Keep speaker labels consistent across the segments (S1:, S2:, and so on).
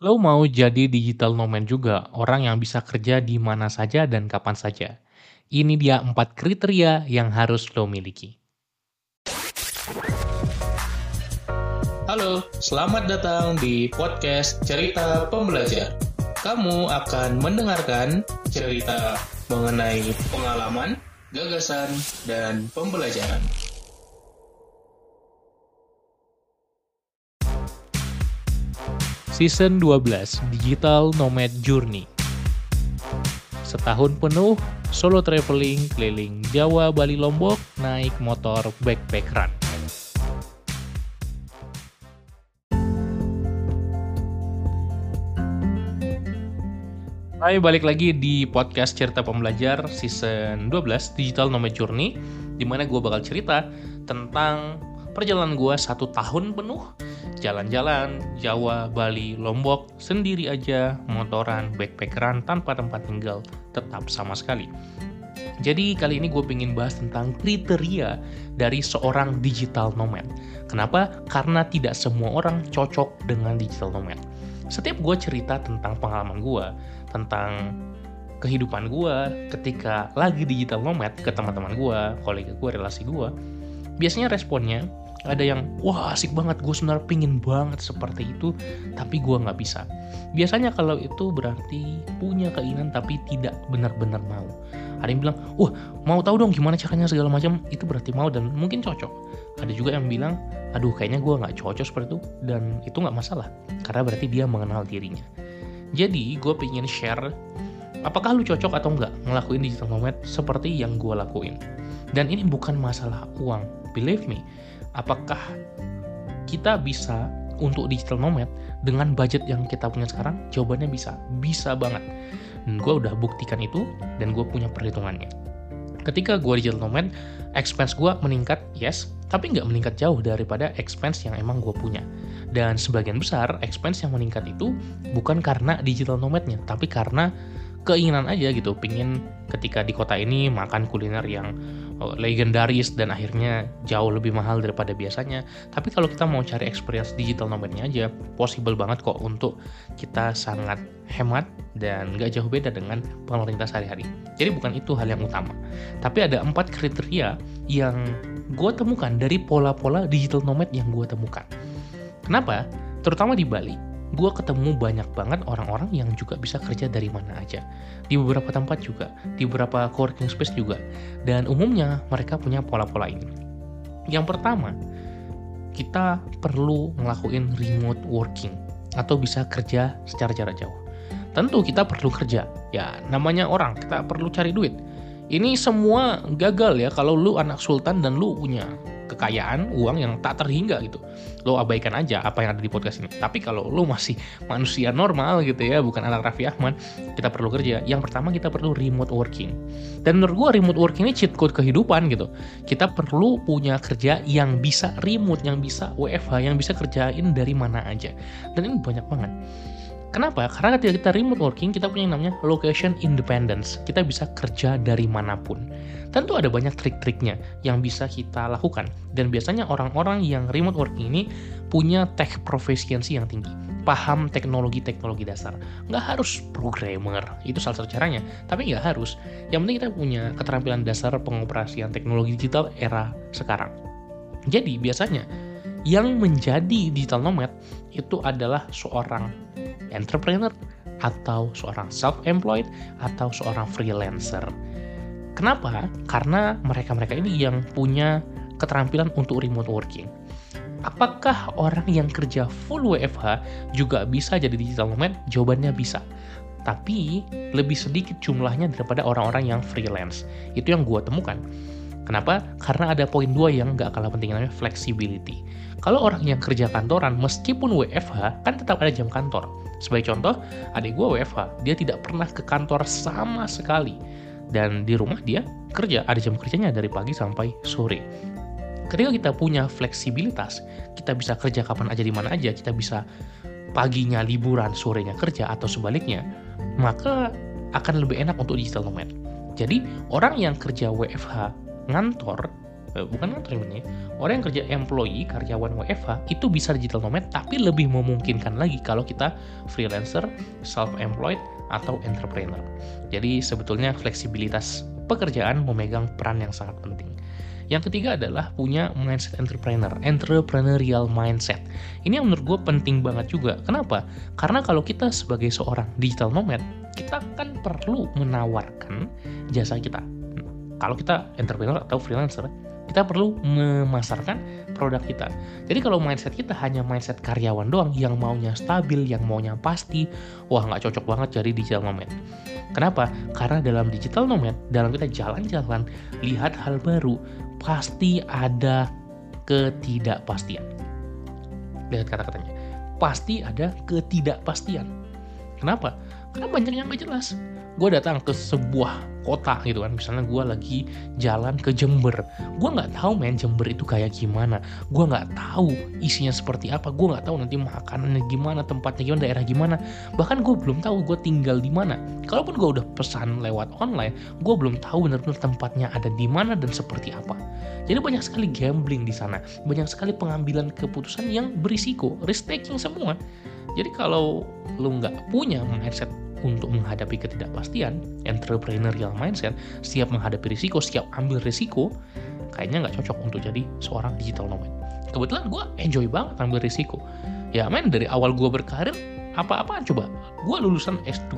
S1: Lo mau jadi digital nomad juga, orang yang bisa kerja di mana saja dan kapan saja. Ini dia empat kriteria yang harus lo miliki.
S2: Halo, selamat datang di podcast Cerita Pembelajar. Kamu akan mendengarkan cerita mengenai pengalaman, gagasan, dan pembelajaran.
S1: Season 12 Digital Nomad Journey Setahun penuh solo traveling keliling Jawa, Bali, Lombok naik motor backpack run. Hai, balik lagi di podcast Cerita Pembelajar season 12 Digital Nomad Journey di mana gue bakal cerita tentang perjalanan gue satu tahun penuh jalan-jalan Jawa, Bali, Lombok sendiri aja motoran backpackeran tanpa tempat tinggal tetap sama sekali. Jadi kali ini gue pengen bahas tentang kriteria dari seorang digital nomad. Kenapa? Karena tidak semua orang cocok dengan digital nomad. Setiap gue cerita tentang pengalaman gue, tentang kehidupan gue ketika lagi digital nomad ke teman-teman gue, kolega gue, relasi gue, biasanya responnya ada yang wah asik banget gue sebenarnya pingin banget seperti itu tapi gue nggak bisa. Biasanya kalau itu berarti punya keinginan tapi tidak benar-benar mau. Ada yang bilang wah mau tahu dong gimana caranya segala macam. Itu berarti mau dan mungkin cocok. Ada juga yang bilang aduh kayaknya gue nggak cocok seperti itu dan itu nggak masalah karena berarti dia mengenal dirinya. Jadi gue pengen share apakah lu cocok atau enggak ngelakuin digital nomad seperti yang gue lakuin? Dan ini bukan masalah uang believe me apakah kita bisa untuk digital nomad dengan budget yang kita punya sekarang? Jawabannya bisa. Bisa banget. Dan gue udah buktikan itu dan gue punya perhitungannya. Ketika gue digital nomad expense gue meningkat yes tapi nggak meningkat jauh daripada expense yang emang gue punya. Dan sebagian besar expense yang meningkat itu bukan karena digital nomadnya tapi karena keinginan aja gitu pingin ketika di kota ini makan kuliner yang oh, legendaris dan akhirnya jauh lebih mahal daripada biasanya. Tapi kalau kita mau cari experience digital nomadnya aja possible banget kok untuk kita sangat hemat dan gak jauh beda dengan kita sehari-hari. Jadi bukan itu hal yang utama. Tapi ada empat kriteria yang gue temukan dari pola-pola digital nomad yang gue temukan. Kenapa? terutama di Bali gue ketemu banyak banget orang-orang yang juga bisa kerja dari mana aja. Di beberapa tempat juga, di beberapa coworking space juga. Dan umumnya mereka punya pola-pola ini. Yang pertama, kita perlu ngelakuin remote working atau bisa kerja secara jarak jauh. Tentu kita perlu kerja, ya namanya orang, kita perlu cari duit. Ini semua gagal ya kalau lu anak sultan dan lu punya kekayaan, uang yang tak terhingga gitu. Lo abaikan aja apa yang ada di podcast ini. Tapi kalau lo masih manusia normal gitu ya, bukan anak Raffi Ahmad, kita perlu kerja. Yang pertama kita perlu remote working. Dan menurut gue remote working ini cheat code kehidupan gitu. Kita perlu punya kerja yang bisa remote, yang bisa WFH, yang bisa kerjain dari mana aja. Dan ini banyak banget. Kenapa? Karena ketika kita remote working, kita punya yang namanya location independence. Kita bisa kerja dari mana pun. Tentu ada banyak trik-triknya yang bisa kita lakukan. Dan biasanya orang-orang yang remote working ini punya tech proficiency yang tinggi. Paham teknologi-teknologi dasar. Nggak harus programmer, itu salah satu caranya. Tapi nggak harus. Yang penting kita punya keterampilan dasar pengoperasian teknologi digital era sekarang. Jadi biasanya yang menjadi digital nomad itu adalah seorang entrepreneur atau seorang self-employed atau seorang freelancer. Kenapa? Karena mereka-mereka ini yang punya keterampilan untuk remote working. Apakah orang yang kerja full WFH juga bisa jadi digital nomad? Jawabannya bisa. Tapi lebih sedikit jumlahnya daripada orang-orang yang freelance. Itu yang gue temukan. Kenapa? Karena ada poin dua yang gak kalah penting namanya flexibility. Kalau orang yang kerja kantoran, meskipun WFH, kan tetap ada jam kantor. Sebagai contoh, adik gue WFH, dia tidak pernah ke kantor sama sekali. Dan di rumah dia kerja, ada jam kerjanya dari pagi sampai sore. Ketika kita punya fleksibilitas, kita bisa kerja kapan aja di mana aja, kita bisa paginya liburan, sorenya kerja, atau sebaliknya, maka akan lebih enak untuk digital nomad. Jadi, orang yang kerja WFH ngantor bukan kantor sebenarnya orang yang kerja employee karyawan WFH itu bisa digital nomad tapi lebih memungkinkan lagi kalau kita freelancer self employed atau entrepreneur jadi sebetulnya fleksibilitas pekerjaan memegang peran yang sangat penting yang ketiga adalah punya mindset entrepreneur, entrepreneurial mindset. Ini yang menurut gue penting banget juga. Kenapa? Karena kalau kita sebagai seorang digital nomad, kita kan perlu menawarkan jasa kita. Kalau kita entrepreneur atau freelancer, kita perlu memasarkan produk kita. Jadi kalau mindset kita hanya mindset karyawan doang yang maunya stabil, yang maunya pasti, wah nggak cocok banget jadi digital nomad. Kenapa? Karena dalam digital nomad, dalam kita jalan-jalan, lihat hal baru, pasti ada ketidakpastian. Lihat kata-katanya. Pasti ada ketidakpastian. Kenapa? Karena banyak yang gak jelas gue datang ke sebuah kota gitu kan. Misalnya gue lagi jalan ke Jember. Gue nggak tahu main Jember itu kayak gimana. Gue nggak tahu isinya seperti apa. Gue nggak tahu nanti makanannya gimana tempatnya gimana daerah gimana. Bahkan gue belum tahu gue tinggal di mana. Kalaupun gue udah pesan lewat online gue belum tahu benar-benar tempatnya ada di mana dan seperti apa. Jadi banyak sekali gambling di sana. Banyak sekali pengambilan keputusan yang berisiko risk taking semua. Jadi kalau lu nggak punya mindset untuk menghadapi ketidakpastian, entrepreneurial mindset, siap menghadapi risiko, siap ambil risiko, kayaknya nggak cocok untuk jadi seorang digital nomad. Kebetulan gue enjoy banget ambil risiko. Ya men, dari awal gue berkarir, apa-apaan coba. Gue lulusan S2,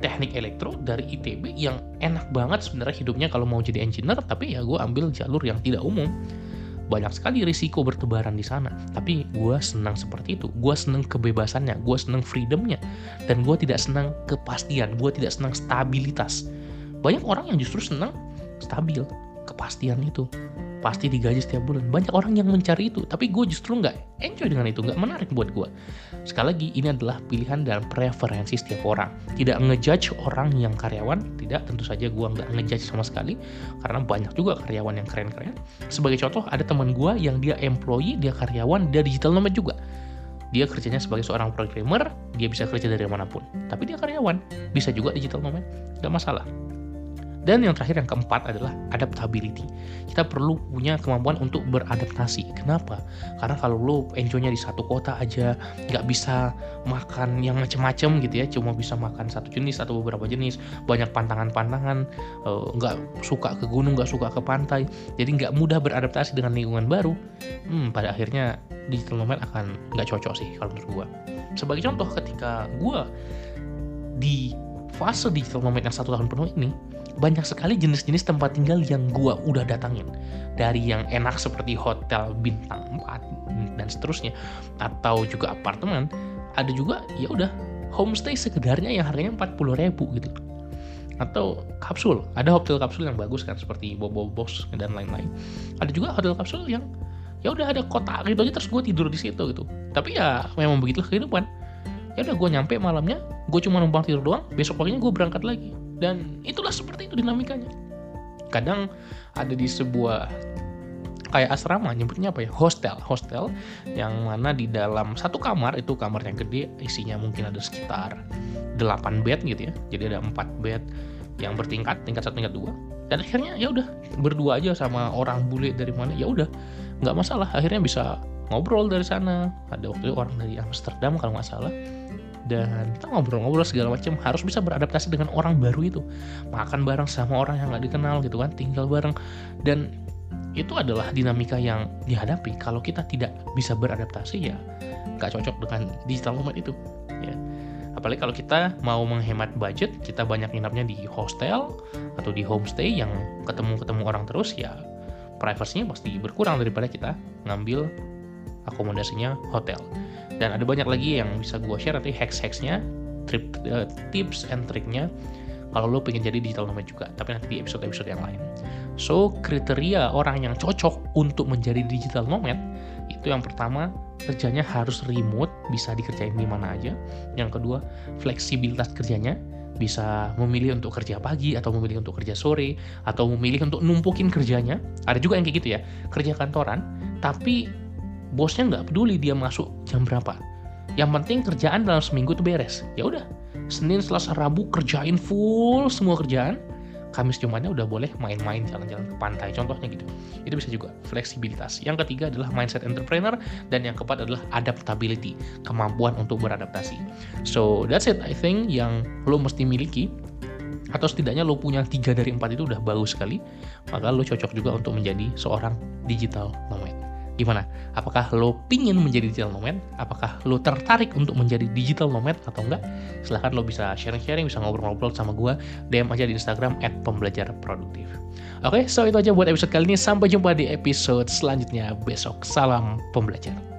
S1: teknik elektro dari ITB yang enak banget sebenarnya hidupnya kalau mau jadi engineer, tapi ya gue ambil jalur yang tidak umum banyak sekali risiko bertebaran di sana. Tapi gue senang seperti itu. Gue senang kebebasannya, gue senang freedomnya, dan gue tidak senang kepastian, gue tidak senang stabilitas. Banyak orang yang justru senang stabil, kepastian itu pasti digaji setiap bulan. Banyak orang yang mencari itu, tapi gue justru nggak enjoy dengan itu, nggak menarik buat gue. Sekali lagi, ini adalah pilihan dan preferensi setiap orang. Tidak ngejudge orang yang karyawan, tidak, tentu saja gue nggak ngejudge sama sekali, karena banyak juga karyawan yang keren-keren. Sebagai contoh, ada teman gue yang dia employee, dia karyawan, dia digital nomad juga. Dia kerjanya sebagai seorang programmer, dia bisa kerja dari mana pun. Tapi dia karyawan, bisa juga digital nomad, nggak masalah. Dan yang terakhir yang keempat adalah adaptability. Kita perlu punya kemampuan untuk beradaptasi. Kenapa? Karena kalau lo enjoynya di satu kota aja, nggak bisa makan yang macem-macem gitu ya, cuma bisa makan satu jenis atau beberapa jenis, banyak pantangan-pantangan, eh, nggak suka ke gunung, nggak suka ke pantai, jadi nggak mudah beradaptasi dengan lingkungan baru. Hmm, pada akhirnya digital nomad akan nggak cocok sih kalau menurut gue. Sebagai contoh, ketika gue di fase digital nomad yang satu tahun penuh ini, banyak sekali jenis-jenis tempat tinggal yang gua udah datangin. Dari yang enak seperti hotel bintang 4 dan seterusnya. Atau juga apartemen. Ada juga ya udah homestay sekedarnya yang harganya 40 ribu gitu. Atau kapsul. Ada hotel kapsul yang bagus kan seperti Bobo Box dan lain-lain. Ada juga hotel kapsul yang ya udah ada kotak gitu aja terus gue tidur di situ gitu. Tapi ya memang begitulah kehidupan. Ya udah gue nyampe malamnya gue cuma numpang tidur doang besok paginya gue berangkat lagi dan itulah seperti itu dinamikanya. Kadang ada di sebuah kayak asrama nyebutnya apa ya? Hostel. Hostel yang mana di dalam satu kamar itu kamar yang gede isinya mungkin ada sekitar 8 bed gitu ya. Jadi ada 4 bed yang bertingkat tingkat satu tingkat dua. Dan akhirnya ya udah berdua aja sama orang bule dari mana ya udah nggak masalah. Akhirnya bisa ngobrol dari sana. Ada waktu itu orang dari Amsterdam kalau nggak salah dan kita ngobrol-ngobrol segala macam harus bisa beradaptasi dengan orang baru itu. Makan bareng sama orang yang nggak dikenal gitu kan tinggal bareng. Dan itu adalah dinamika yang dihadapi. Kalau kita tidak bisa beradaptasi ya nggak cocok dengan digital nomad itu ya. Apalagi kalau kita mau menghemat budget kita banyak nginapnya di hostel atau di homestay yang ketemu-ketemu orang terus ya privasinya pasti berkurang daripada kita ngambil akomodasinya hotel dan ada banyak lagi yang bisa gue share nanti hacks-hacksnya trip uh, tips and triknya kalau lo pengen jadi digital nomad juga tapi nanti di episode-episode yang lain. So kriteria orang yang cocok untuk menjadi digital nomad itu yang pertama kerjanya harus remote bisa dikerjain di mana aja. Yang kedua fleksibilitas kerjanya bisa memilih untuk kerja pagi atau memilih untuk kerja sore atau memilih untuk numpukin kerjanya. Ada juga yang kayak gitu ya kerja kantoran tapi bosnya nggak peduli dia masuk jam berapa. Yang penting kerjaan dalam seminggu itu beres. Ya udah Senin Selasa Rabu kerjain full semua kerjaan. Kamis Jumatnya udah boleh main-main jalan-jalan ke pantai contohnya gitu. Itu bisa juga fleksibilitas. Yang ketiga adalah mindset entrepreneur dan yang keempat adalah adaptability kemampuan untuk beradaptasi. So that's it I think yang lo mesti miliki. Atau setidaknya lo punya tiga dari empat itu udah bagus sekali maka lo cocok juga untuk menjadi seorang digital nomad gimana? Apakah lo pingin menjadi digital nomad? Apakah lo tertarik untuk menjadi digital nomad atau enggak? Silahkan lo bisa sharing-sharing bisa ngobrol-ngobrol sama gue DM aja di Instagram at pembelajar produktif. Oke so itu aja buat episode kali ini. Sampai jumpa di episode selanjutnya besok. Salam pembelajar